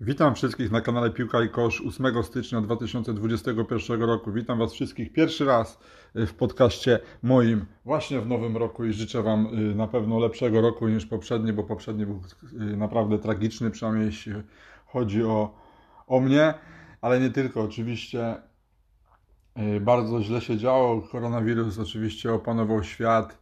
Witam wszystkich na kanale Piłka i Kosz 8 stycznia 2021 roku. Witam Was wszystkich pierwszy raz y, w podcaście moim właśnie w nowym roku i życzę Wam y, na pewno lepszego roku niż poprzedni, bo poprzedni był y, naprawdę tragiczny, przynajmniej jeśli chodzi o, o mnie, ale nie tylko. Oczywiście bardzo źle się działo. Koronawirus oczywiście opanował świat,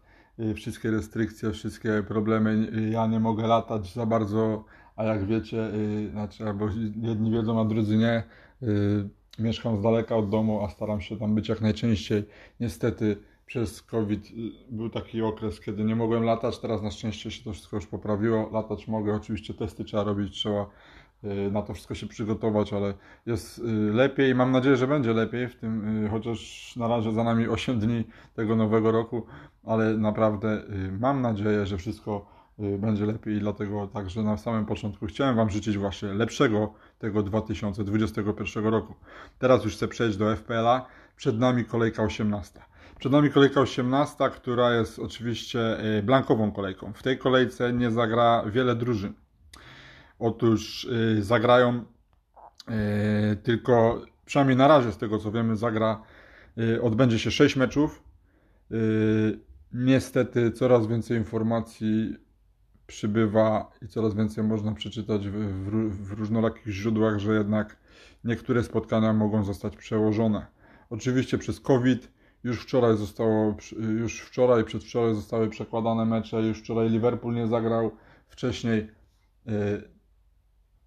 wszystkie restrykcje, wszystkie problemy. Ja nie mogę latać za bardzo a jak wiecie, yy, znaczy, albo jedni wiedzą, a drudzy nie, yy, mieszkam z daleka od domu, a staram się tam być jak najczęściej. Niestety przez COVID y, był taki okres, kiedy nie mogłem latać, teraz na szczęście się to wszystko już poprawiło. Latać mogę, oczywiście testy trzeba robić, trzeba y, na to wszystko się przygotować, ale jest y, lepiej. Mam nadzieję, że będzie lepiej w tym, chociaż na razie za nami 8 dni tego nowego roku, ale naprawdę mam nadzieję, że wszystko będzie lepiej dlatego także na samym początku chciałem Wam życzyć właśnie lepszego tego 2021 roku. Teraz już chcę przejść do FPL-a. Przed nami kolejka 18. Przed nami kolejka 18, która jest oczywiście y, blankową kolejką. W tej kolejce nie zagra wiele drużyn. Otóż y, zagrają tylko, przynajmniej na razie z tego co wiemy, zagra, odbędzie się 6 meczów. Niestety coraz więcej informacji przybywa i coraz więcej można przeczytać w, w, w różnorakich źródłach, że jednak niektóre spotkania mogą zostać przełożone. Oczywiście przez COVID już wczoraj zostało, już wczoraj, przedwczoraj zostały przekładane mecze, już wczoraj Liverpool nie zagrał, wcześniej y,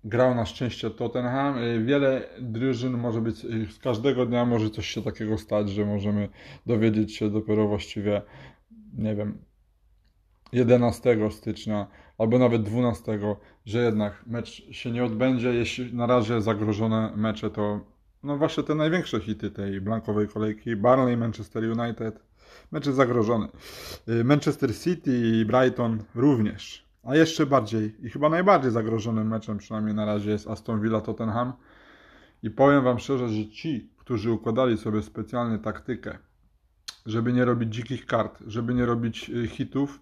grał na szczęście Tottenham. Y, wiele drużyn może być, y, z każdego dnia może coś się takiego stać, że możemy dowiedzieć się dopiero właściwie, nie wiem, 11 stycznia albo nawet 12, że jednak mecz się nie odbędzie. Jeśli na razie zagrożone mecze to no właśnie te największe hity tej blankowej kolejki Barnley, Manchester United, mecze zagrożone. Y, Manchester City i Brighton również. A jeszcze bardziej i chyba najbardziej zagrożonym meczem przynajmniej na razie jest Aston Villa Tottenham. I powiem Wam szczerze, że ci, którzy układali sobie specjalnie taktykę, żeby nie robić dzikich kart, żeby nie robić y, hitów,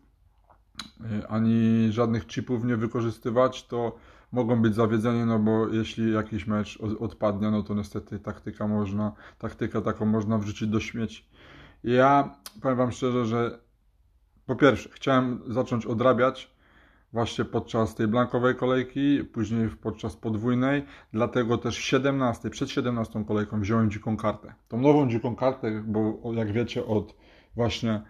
ani żadnych chipów nie wykorzystywać, to mogą być zawiedzeni, no bo jeśli jakiś mecz odpadnie, no to niestety taktyka można, taktykę taką można wrzucić do śmieci. Ja powiem Wam szczerze, że po pierwsze chciałem zacząć odrabiać właśnie podczas tej blankowej kolejki, później podczas podwójnej, dlatego też 17, przed 17 kolejką wziąłem dziką kartę. Tą nową dziką kartę, bo jak wiecie od właśnie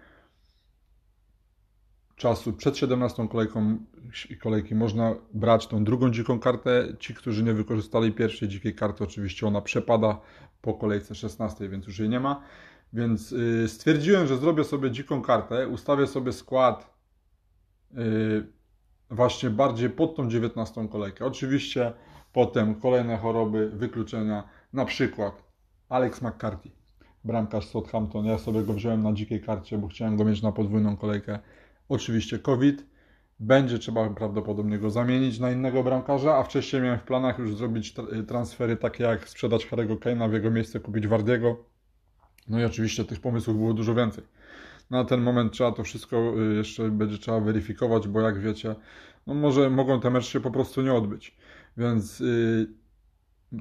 czasu przed 17 kolejką kolejki można brać tą drugą dziką kartę. Ci, którzy nie wykorzystali pierwszej dzikiej karty, oczywiście ona przepada po kolejce 16, więc już jej nie ma. Więc yy, stwierdziłem, że zrobię sobie dziką kartę, ustawię sobie skład yy, właśnie bardziej pod tą 19 kolejkę. Oczywiście potem kolejne choroby, wykluczenia, na przykład Alex McCarthy, bramkarz Southampton. Ja sobie go wziąłem na dzikiej karcie, bo chciałem go mieć na podwójną kolejkę oczywiście COVID. Będzie trzeba prawdopodobnie go zamienić na innego bramkarza, a wcześniej miałem w planach już zrobić transfery takie jak sprzedać Harry'ego Kane'a w jego miejsce, kupić Wardiego. No i oczywiście tych pomysłów było dużo więcej. Na ten moment trzeba to wszystko y, jeszcze będzie trzeba weryfikować, bo jak wiecie, no może mogą te mecze się po prostu nie odbyć. Więc yy,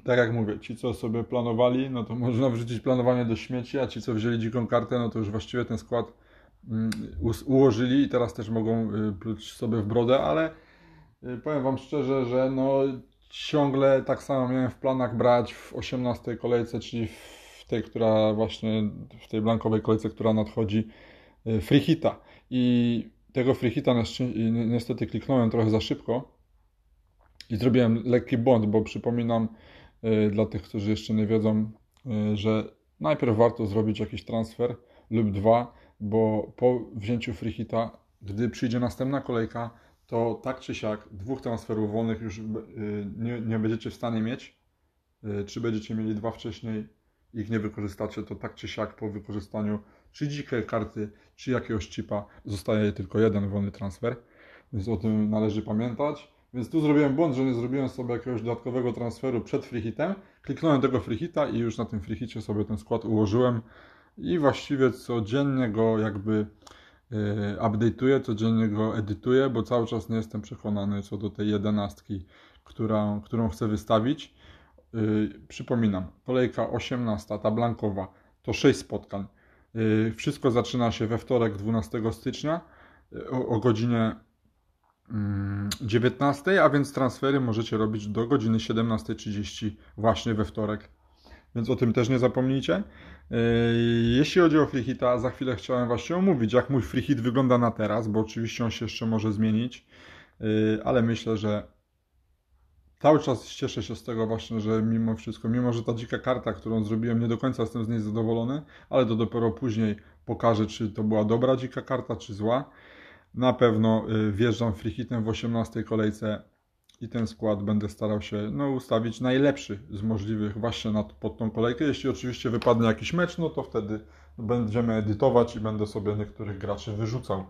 tak jak mówię, ci co sobie planowali, no to można wrzucić planowanie do śmieci, a ci co wzięli dziką kartę, no to już właściwie ten skład ułożyli i teraz też mogą y, pluć sobie w brodę, ale y, powiem Wam szczerze, że no ciągle tak samo miałem w planach brać w 18 kolejce, czyli w tej, która właśnie w tej blankowej kolejce, która nadchodzi y, free hita. I tego free hita niestety kliknąłem trochę za szybko i zrobiłem lekki błąd, bo przypominam dla tych, którzy jeszcze nie wiedzą, że najpierw warto zrobić jakiś transfer lub dwa, bo po wzięciu free hita, gdy przyjdzie następna kolejka, to tak czy siak dwóch transferów wolnych już y, nie, nie będziecie w stanie mieć. Y, czy będziecie mieli dwa wcześniej, ich nie wykorzystacie, to tak czy siak po wykorzystaniu czy dzikiej karty, czy jakiegoś chipa zostaje tylko jeden wolny transfer. Więc o tym należy pamiętać. Więc tu zrobiłem błąd, że nie zrobiłem sobie jakiegoś dodatkowego transferu przed free hitem. Kliknąłem tego free hita i już na tym free hicie sobie ten skład ułożyłem i właściwie codziennie go jakby e, update'uję, codziennie go edytuję, bo cały czas nie jestem przekonany co do tej jedenastki, która, którą chcę wystawić. Yy, przypominam, kolejka 18, ta blankowa, to 6 spotkań. Yy, wszystko zaczyna się we wtorek 12 stycznia o, o godzinie 19, mm, a więc transfery możecie robić do godziny 17.30 właśnie we wtorek. Więc o tym też nie zapomnijcie. Yy, jeśli chodzi o freehita, za chwilę chciałem właśnie omówić, jak mój freehit wygląda na teraz, bo oczywiście on się jeszcze może zmienić, yy, ale myślę, że cały czas cieszę się z tego właśnie, że mimo wszystko, mimo że ta dzika karta, którą zrobiłem, nie do końca jestem z niej zadowolony, ale to dopiero później pokażę, czy to była dobra dzika karta, czy zła. Na pewno yy, wjeżdżam freehitem w 18 kolejce i ten skład będę starał się no, ustawić najlepszy z możliwych właśnie nad, pod tą kolejkę. Jeśli oczywiście wypadnie jakiś mecz, no to wtedy będziemy edytować i będę sobie niektórych graczy wyrzucał.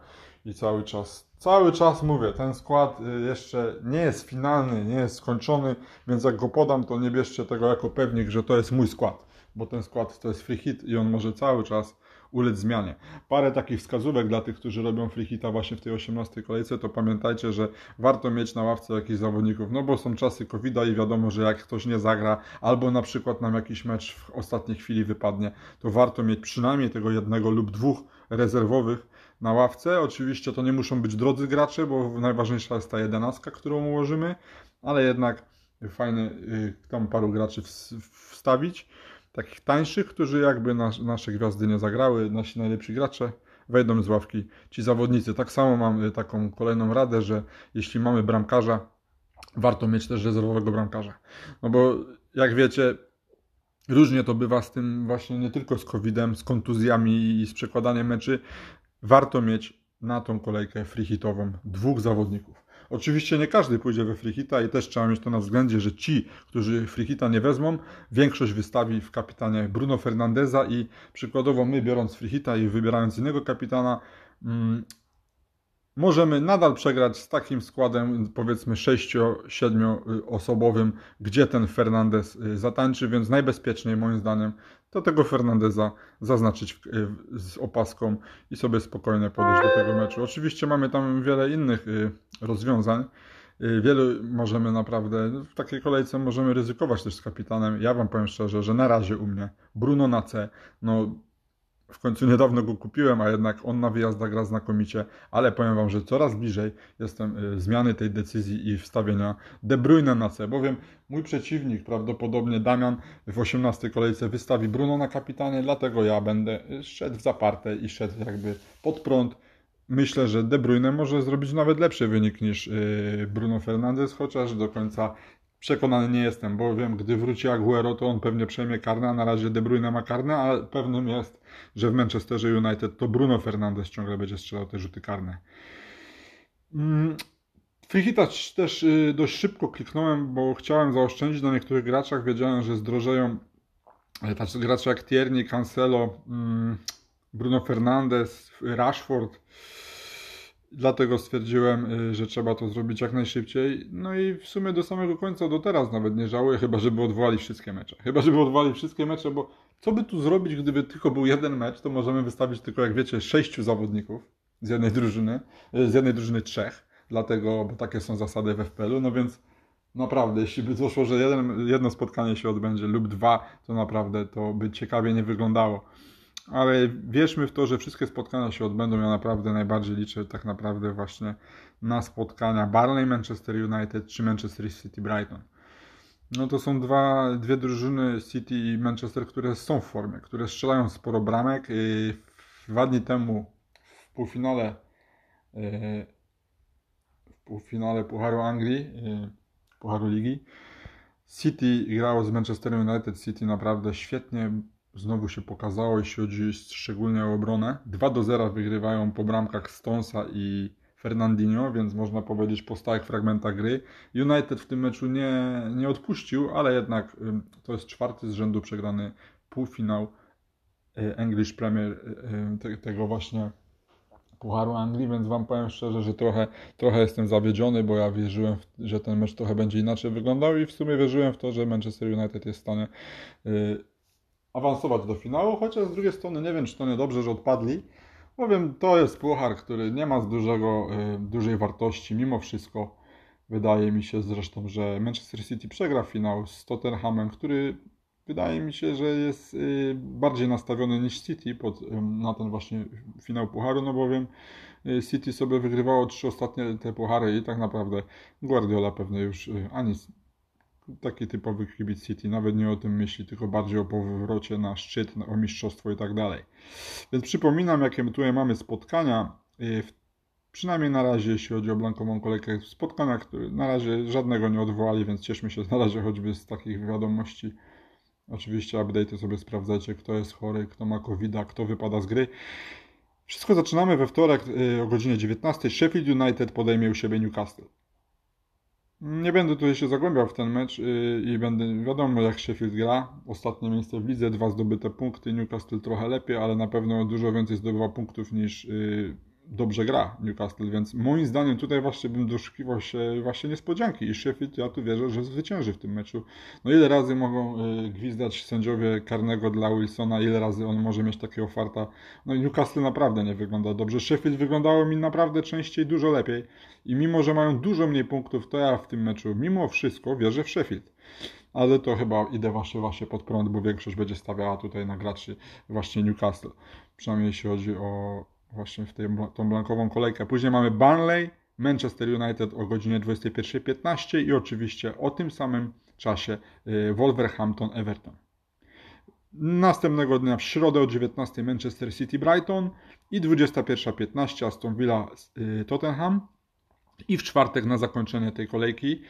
I cały czas, cały czas mówię, ten skład y, jeszcze nie jest finalny, nie jest skończony, więc jak go podam, to nie bierzcie tego jako pewnik, że to jest mój skład, bo ten skład to jest free hit i on może cały czas ulec zmianie. Parę takich wskazówek dla tych, którzy robią freehita właśnie w tej 18 kolejce, to pamiętajcie, że warto mieć na ławce jakichś zawodników, no bo są czasy covid i wiadomo, że jak ktoś nie zagra, albo na przykład nam jakiś mecz w ostatniej chwili wypadnie, to warto mieć przynajmniej tego jednego lub dwóch rezerwowych na ławce. Oczywiście to nie muszą być drodzy gracze, bo najważniejsza jest ta jedenastka, którą ułożymy, ale jednak fajnie y, tam paru graczy wstawić takich tańszych, którzy jakby nas, nasze gwiazdy nie zagrały, nasi najlepsi gracze wejdą z ławki ci zawodnicy. Tak samo mam y, taką kolejną radę, że jeśli mamy bramkarza, warto mieć też rezerwowego bramkarza. No bo jak wiecie, różnie to bywa z tym właśnie nie tylko z COVID-em, z kontuzjami i z przekładaniem meczy. Warto mieć na tą kolejkę freehitową dwóch zawodników. Oczywiście nie każdy pójdzie we freehita i też trzeba mieć to na względzie, że ci, którzy freehita nie wezmą, większość wystawi w kapitanie Bruno Fernandeza i przykładowo my biorąc freehita i wybierając innego kapitana, mm, możemy nadal przegrać z takim składem, powiedzmy 6-7 osobowym, gdzie ten Fernandez y, zatańczy, więc najbezpieczniej moim zdaniem to tego Fernandeza zaznaczyć y, z opaską i sobie spokojnie podejść do tego meczu. Oczywiście mamy tam wiele innych y, rozwiązań. Wielu możemy naprawdę, w takiej kolejce możemy ryzykować też z kapitanem. Ja Wam powiem szczerze, że na razie u mnie Bruno na C, no w końcu niedawno go kupiłem, a jednak on na wyjazdach gra znakomicie, ale powiem Wam, że coraz bliżej jestem y, zmiany tej decyzji i wstawienia De Bruyne na C, bowiem mój przeciwnik, prawdopodobnie Damian w 18 kolejce wystawi Bruno na kapitanie, dlatego ja będę szedł w zaparte i szedł jakby pod prąd. Myślę, że De Bruyne może zrobić nawet lepszy wynik niż y, Bruno Fernandes, chociaż do końca Przekonany nie jestem, bo wiem, gdy wróci Aguero, to on pewnie przejmie karne, a na razie De Bruyne ma karne, a pewnym jest, że w Manchesterze United to Bruno Fernandes ciągle będzie strzelał te rzuty karne. Mm, też y, dość szybko kliknąłem, bo chciałem zaoszczędzić na niektórych graczach. Wiedziałem, że zdrożeją e, tacy gracze jak Tierney, Cancelo, mm, Bruno Fernandes, Rashford. Dlatego stwierdziłem, y, że trzeba to zrobić jak najszybciej. No i w sumie do samego końca, do teraz nawet nie żałuję, chyba żeby odwołali wszystkie mecze. Chyba żeby odwołali wszystkie mecze, bo co by tu zrobić, gdyby tylko był jeden mecz, to możemy wystawić tylko, jak wiecie, sześciu zawodników z jednej drużyny, y, z jednej drużyny trzech. Dlatego, bo takie są zasady w FPL-u, no więc naprawdę, jeśli by doszło, że jeden, jedno spotkanie się odbędzie lub dwa, to naprawdę to by ciekawie nie wyglądało ale wierzmy w to, że wszystkie spotkania się odbędą. Ja naprawdę najbardziej liczę tak naprawdę właśnie na spotkania Barley Manchester United czy Manchester City Brighton. No to są dwa, dwie drużyny City i Manchester, które są w formie, które strzelają sporo bramek. Dwa dni temu w półfinale e, w półfinale Pucharu Anglii, e, Pucharu Ligi City grało z Manchester United. City naprawdę świetnie znowu się pokazało, jeśli chodzi szczególnie o obronę. 2 do 0 wygrywają po bramkach Stonesa i Fernandinho, więc można powiedzieć po stałych fragmentach gry. United w tym meczu nie, nie odpuścił, ale jednak to jest czwarty z rzędu przegrany półfinał y, English Premier y, y, tego właśnie Pucharu Anglii, więc Wam powiem szczerze, że trochę, trochę jestem zawiedziony, bo ja wierzyłem, że ten mecz trochę będzie inaczej wyglądał i w sumie wierzyłem w to, że Manchester United jest w stanie awansować do finału, chociaż z drugiej strony nie wiem, czy to niedobrze, że odpadli. Powiem, to jest puchar, który nie ma z dużego, y, dużej wartości mimo wszystko. Wydaje mi się zresztą, że Manchester City przegra finał z Tottenhamem, który wydaje mi się, że jest y, bardziej nastawiony niż City pod, na ten właśnie finał Pucharu, no bowiem y, City sobie wygrywało trzy ostatnie te puchary i tak naprawdę Guardiola pewnie już y, ani taki typowy kibic City nawet nie o tym myśli, tylko bardziej o powrocie na szczyt, o mistrzostwo i tak dalej. Więc przypominam, jakie tutaj mamy spotkania w Przynajmniej na razie, jeśli chodzi o blankową kolejkę spotkania, które na razie żadnego nie odwołali, więc cieszmy się na razie choćby z takich wiadomości. Oczywiście update'y sobie sprawdzacie, kto jest chory, kto ma covid kto wypada z gry. Wszystko zaczynamy we wtorek y, o godzinie 19. Sheffield United podejmie u siebie Newcastle. Nie będę tutaj się zagłębiał w ten mecz y, i będę wiadomo jak Sheffield gra. Ostatnie miejsce w lidze, dwa zdobyte punkty, Newcastle trochę lepiej, ale na pewno dużo więcej zdobywa punktów niż y, dobrze gra Newcastle, więc moim zdaniem tutaj właśnie bym doszukiwał się właśnie niespodzianki i Sheffield, ja tu wierzę, że zwycięży w tym meczu. No ile razy mogą y, gwizdać sędziowie karnego dla Wilsona, ile razy on może mieć takiego farta. No i Newcastle naprawdę nie wygląda dobrze. Sheffield wyglądało mi naprawdę częściej dużo lepiej i mimo, że mają dużo mniej punktów, to ja w tym meczu mimo wszystko wierzę w Sheffield ale to chyba idę właśnie, właśnie pod prąd, bo większość będzie stawiała tutaj na graczy właśnie Newcastle. Przynajmniej jeśli chodzi o, właśnie w tej, tą blankową kolejkę. Później mamy Burnley, Manchester United o godzinie 21.15 i oczywiście o tym samym czasie y, Wolverhampton Everton. Następnego dnia w środę o 19 Manchester City Brighton i 21.15 Aston Villa y, Tottenham i w czwartek na zakończenie tej kolejki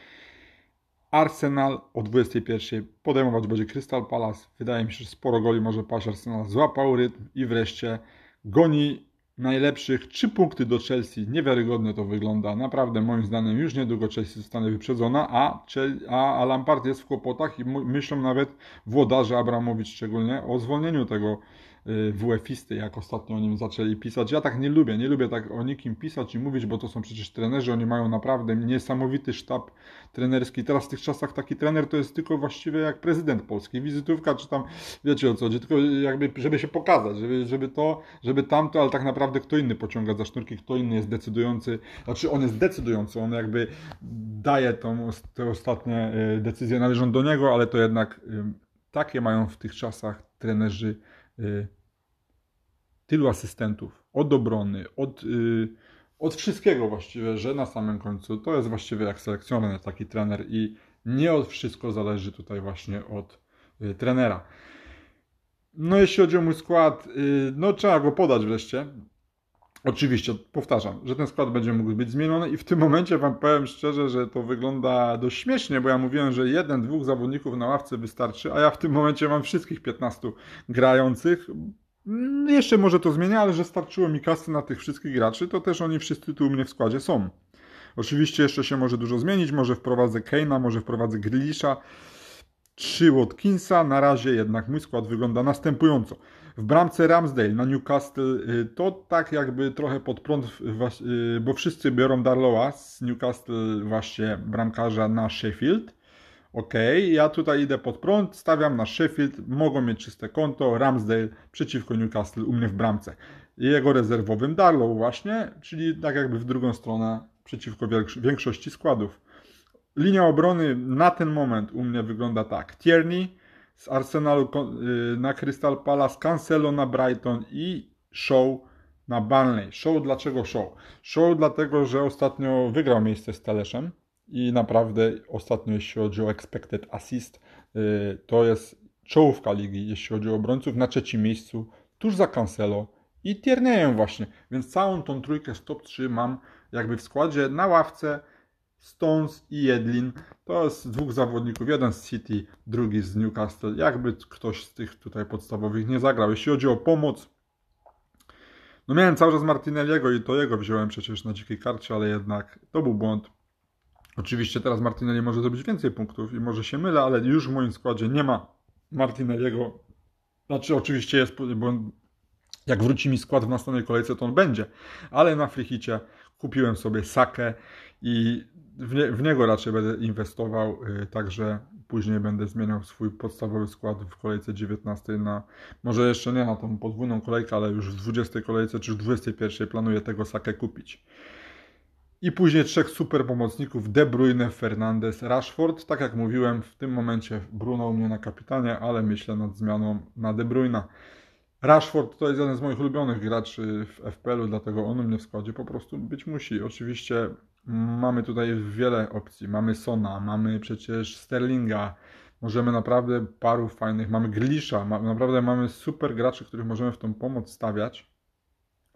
Arsenal o 21.00 podejmować będzie Crystal Palace. Wydaje mi się, że sporo goli może paść Arsenal złapał rytm i wreszcie goni najlepszych. Trzy punkty do Chelsea. Niewiarygodnie to wygląda. Naprawdę moim zdaniem już niedługo Chelsea zostanie wyprzedzona, a, a, Lampard jest w kłopotach i myślą nawet włodarze Abramowicz szczególnie o zwolnieniu tego WF-isty, jak ostatnio o nim zaczęli pisać. Ja tak nie lubię, nie lubię tak o nikim pisać i mówić, bo to są przecież trenerzy, oni mają naprawdę niesamowity sztab trenerski. Teraz w tych czasach taki trener to jest tylko właściwie jak prezydent polski, wizytówka, czy tam, wiecie o co chodzi, tylko jakby, żeby się pokazać, żeby, żeby to, żeby tamto, ale tak naprawdę kto inny pociąga za sznurki, kto inny jest decydujący, znaczy on jest decydujący, on jakby daje tą, te ostatnie y, decyzje, należą do niego, ale to jednak y, takie mają w tych czasach trenerzy tylu asystentów, od obrony, od, yy, od wszystkiego właściwie, że na samym końcu to jest właściwie jak selekcjoner, taki trener i nie od wszystko zależy tutaj właśnie od yy, trenera. No jeśli chodzi o mój skład, yy, no trzeba go podać wreszcie. Oczywiście, powtarzam, że ten skład będzie mógł być zmieniony i w tym momencie Wam powiem szczerze, że to wygląda dość śmiesznie, bo ja mówiłem, że jeden, dwóch zawodników na ławce wystarczy, a ja w tym momencie mam wszystkich 15 grających, jeszcze może to zmienia, ale że starczyło mi kasy na tych wszystkich graczy, to też oni wszyscy tu u mnie w składzie są. Oczywiście jeszcze się może dużo zmienić, może wprowadzę Keina, może wprowadzę Grillisza, czy Watkinsa. Na razie jednak mój skład wygląda następująco. W bramce Ramsdale na Newcastle y, to tak jakby trochę pod prąd, y, bo wszyscy biorą Darlowa z Newcastle właśnie bramkarza na Sheffield. Ok, ja tutaj idę pod prąd, stawiam na Sheffield, mogą mieć czyste konto, Ramsdale przeciwko Newcastle u mnie w bramce. Jego rezerwowym Darlow właśnie, czyli tak jakby w drugą stronę przeciwko większości składów. Linia obrony na ten moment u mnie wygląda tak. Tierney z Arsenalu y, na Crystal Palace, Cancelo na Brighton i Show na Burnley. Show dlaczego Show? Show dlatego, że ostatnio wygrał miejsce z Teleszem i naprawdę ostatnio, jeśli chodzi o expected assist, y, to jest czołówka ligi, jeśli chodzi o obrońców, na trzecim miejscu, tuż za Cancelo i Tiernejem właśnie, więc całą tą trójkę z top 3 mam jakby w składzie na ławce Stones i Jedlin. To jest dwóch zawodników, jeden z City, drugi z Newcastle. Jakby ktoś z tych tutaj podstawowych nie zagrał. Jeśli chodzi o pomoc, no miałem cały czas Martinelliego i to jego wziąłem przecież na dzikiej karcie, ale jednak to był błąd. Oczywiście teraz Martinelli może zrobić więcej punktów i może się mylę, ale już w moim składzie nie ma Martinelliego. Znaczy oczywiście jest, bo jak wróci mi skład w następnej kolejce, to on będzie. Ale na Frichicie kupiłem sobie Sakę i w, nie, w, niego raczej będę inwestował, yy, także później będę zmieniał swój podstawowy skład w kolejce 19 na, może jeszcze nie na tą podwójną kolejkę, ale już w 20 kolejce czy w 21 planuję tego Sakę kupić. I później trzech super pomocników: De Bruyne, Fernandez, Rashford. Tak jak mówiłem, w tym momencie Bruno u mnie na kapitanie, ale myślę nad zmianą na De Bruyne. Rashford to jest jeden z moich ulubionych graczy w FPL-u, dlatego on u mnie w składzie po prostu być musi. Oczywiście mamy tutaj wiele opcji. Mamy Sona, mamy przecież Sterlinga, możemy naprawdę paru fajnych, mamy Glisza, naprawdę mamy super graczy, których możemy w tą pomoc stawiać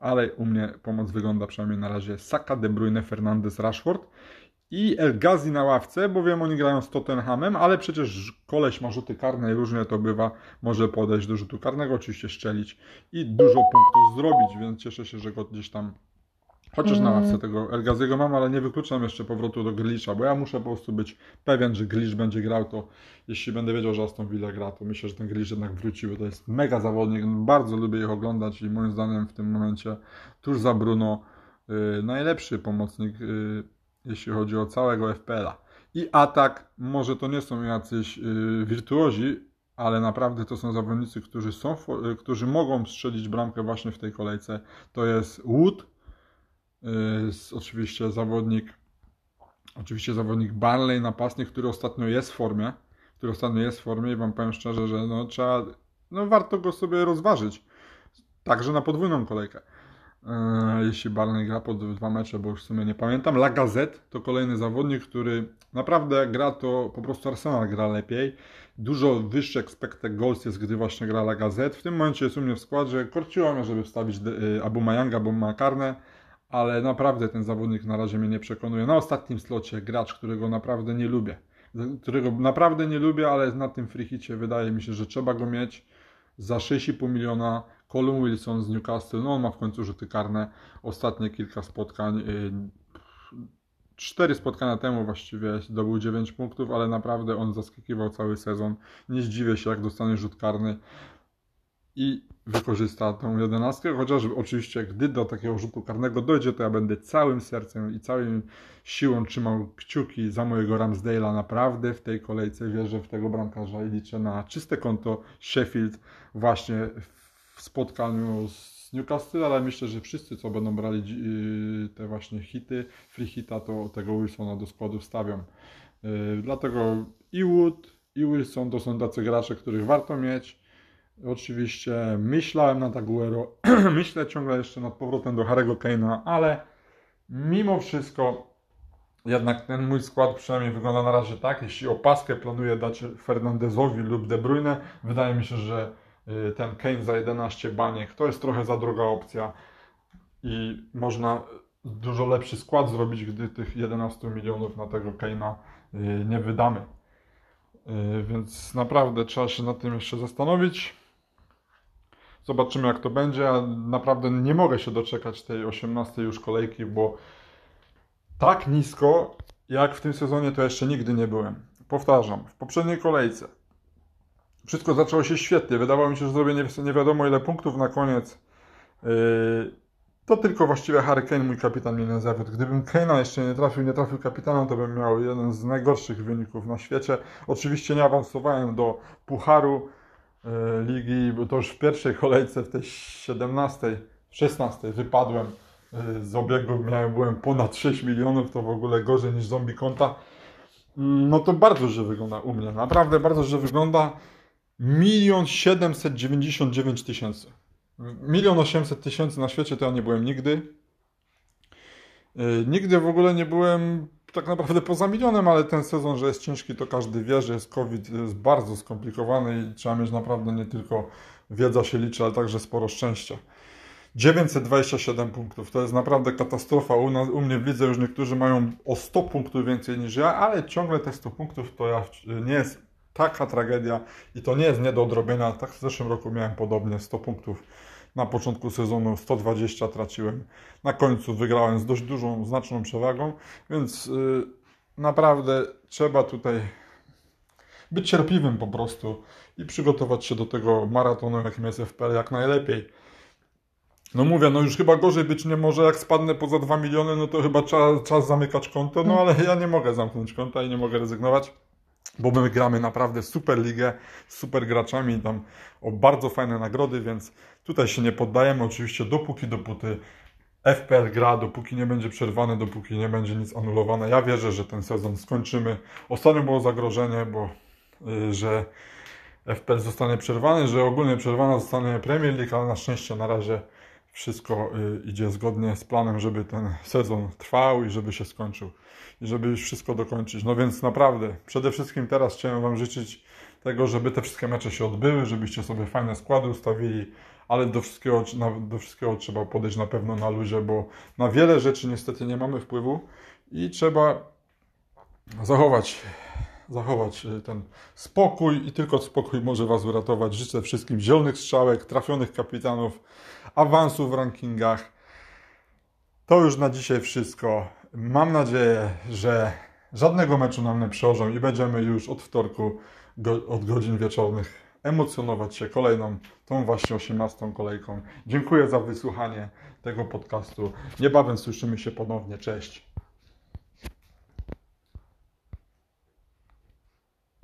ale u mnie pomoc wygląda przynajmniej na razie Saka, De Bruyne, Fernandez, Rashford i El Ghazi na ławce, bo wiem, oni grają z Tottenhamem, ale przecież koleś ma rzuty karne i różnie to bywa, może podejść do rzutu karnego, oczywiście szczelić i dużo punktów zrobić, więc cieszę się, że go gdzieś tam Chociaż na ławce mm. tego Elgaziego mam, ale nie wykluczam jeszcze powrotu do Grisza, bo ja muszę po prostu być pewien, że Grisz będzie grał, to jeśli będę wiedział, że Aston Villa gra, to myślę, że ten Grisz jednak wróci, bo to jest mega zawodnik, bardzo lubię ich oglądać i moim zdaniem w tym momencie tuż za Bruno yy, najlepszy pomocnik, yy, jeśli chodzi o całego FPL-a. I atak, może to nie są jacyś yy, wirtuozi, ale naprawdę to są zawodnicy, którzy, są, y, którzy mogą strzelić bramkę właśnie w tej kolejce. To jest Wood, Y, oczywiście zawodnik, oczywiście zawodnik Barley, napastnik, który ostatnio jest w formie, który ostatnio jest w formie i Wam powiem szczerze, że no trzeba, no warto go sobie rozważyć, także na podwójną kolejkę. Y, jeśli Barney gra po dwa mecze, bo już w sumie nie pamiętam. La Gazette to kolejny zawodnik, który naprawdę gra, to po prostu Arsenal gra lepiej. Dużo wyższy expected goals jest, gdy właśnie gra La Gazette. W tym momencie jest u mnie w składzie. Korciło mnie, żeby wstawić y, Abu Mayanga, bo ma karne ale naprawdę ten zawodnik na razie mnie nie przekonuje. Na ostatnim slocie gracz, którego naprawdę nie lubię. Którego naprawdę nie lubię, ale na tym frichicie wydaje mi się, że trzeba go mieć za 6,5 miliona. Colin Wilson z Newcastle, no on ma w końcu rzuty karne. Ostatnie kilka spotkań, y, cztery spotkania temu właściwie zdobył 9 punktów, ale naprawdę on zaskakiwał cały sezon. Nie zdziwię się, jak dostanie rzut karny i wykorzysta tą jedenastkę, chociaż oczywiście gdy do takiego rzutu karnego dojdzie, to ja będę całym sercem i całą siłą trzymał kciuki za mojego Ramsdale'a. Naprawdę w tej kolejce wierzę w tego bramkarza i liczę na czyste konto Sheffield właśnie w spotkaniu z Newcastle, ale myślę, że wszyscy, co będą brali yy, te właśnie hity, free hita, to tego Wilsona do składu wstawią. Yy, dlatego i Wood, i Wilson to są tacy gracze, których warto mieć Oczywiście myślałem nad Aguero, myślę ciągle jeszcze nad powrotem do Harry'ego Kane'a, ale mimo wszystko jednak ten mój skład przynajmniej wygląda na razie tak. Jeśli opaskę planuję dać Fernandezowi lub De Bruyne, wydaje mi się, że y, ten Kane za 11 baniek to jest trochę za droga opcja i można dużo lepszy skład zrobić, gdy tych 11 milionów na tego Kane'a y, nie wydamy. Y, więc naprawdę trzeba się nad tym jeszcze zastanowić. Zobaczymy jak to będzie. Ja naprawdę nie mogę się doczekać tej 18 już kolejki, bo tak nisko jak w tym sezonie to jeszcze nigdy nie byłem. Powtarzam, w poprzedniej kolejce wszystko zaczęło się świetnie. Wydawało mi się, że zrobię nie, wiadomo ile punktów na koniec. Yy, to tylko właściwie Harry Kane, mój kapitan, mnie nie zawiódł. Gdybym Kane'a jeszcze nie trafił, nie trafił kapitanem, to bym miał jeden z najgorszych wyników na świecie. Oczywiście nie awansowałem do Pucharu, ligi, bo to już w pierwszej kolejce, w tej 17, 16 wypadłem e, z obiegu, miałem, byłem ponad 6 milionów, to w ogóle gorzej niż zombie konta. Mm, no to bardzo źle wygląda u mnie, naprawdę bardzo źle wygląda. Milion 799 tysięcy. Milion 800 tysięcy na świecie to ja nie byłem nigdy. E, nigdy w ogóle nie byłem tak naprawdę poza milionem, ale ten sezon, że jest ciężki, to każdy wie, że jest COVID, jest bardzo skomplikowany i trzeba mieć naprawdę nie tylko wiedza się liczy, ale także sporo szczęścia. 927 punktów, to jest naprawdę katastrofa. U, nas, u mnie widzę już niektórzy mają o 100 punktów więcej niż ja, ale ciągle te 100 punktów to ja, nie jest taka tragedia i to nie jest nie do odrobienia. Tak w zeszłym roku miałem podobnie 100 punktów na początku sezonu 120 traciłem. Na końcu wygrałem z dość dużą, znaczną przewagą, więc yy, naprawdę trzeba tutaj być cierpliwym po prostu i przygotować się do tego maratonu, jakim jest FPL, jak najlepiej. No mówię, no już chyba gorzej być nie może, jak spadnę poza 2 miliony, no to chyba czas, czas zamykać konto, no ale ja nie mogę zamknąć konta i nie mogę rezygnować bo my gramy naprawdę super ligę, z super graczami, tam o bardzo fajne nagrody, więc tutaj się nie poddajemy, oczywiście dopóki, dopóty FPL gra, dopóki nie będzie przerwane, dopóki nie będzie nic anulowane. Ja wierzę, że ten sezon skończymy. Ostatnio było zagrożenie, bo y, że FPL zostanie przerwany, że ogólnie przerwana zostanie Premier League, ale na szczęście na razie wszystko y, idzie zgodnie z planem, żeby ten sezon trwał i żeby się skończył żeby już wszystko dokończyć. No więc naprawdę, przede wszystkim teraz chciałem Wam życzyć tego, żeby te wszystkie mecze się odbyły, żebyście sobie fajne składy ustawili, ale do wszystkiego, do wszystkiego trzeba podejść na pewno na luzie, bo na wiele rzeczy niestety nie mamy wpływu i trzeba zachować zachować y, ten spokój i tylko spokój może Was uratować. Życzę wszystkim zielonych strzałek, trafionych kapitanów, awansów w rankingach. To już na dzisiaj wszystko. Mam nadzieję, że żadnego meczu nam nie przełożą i będziemy już od wtorku go, od godzin wieczornych emocjonować się kolejną, tą właśnie 18 kolejką. Dziękuję za wysłuchanie tego podcastu. Niebawem słyszymy się ponownie. Cześć.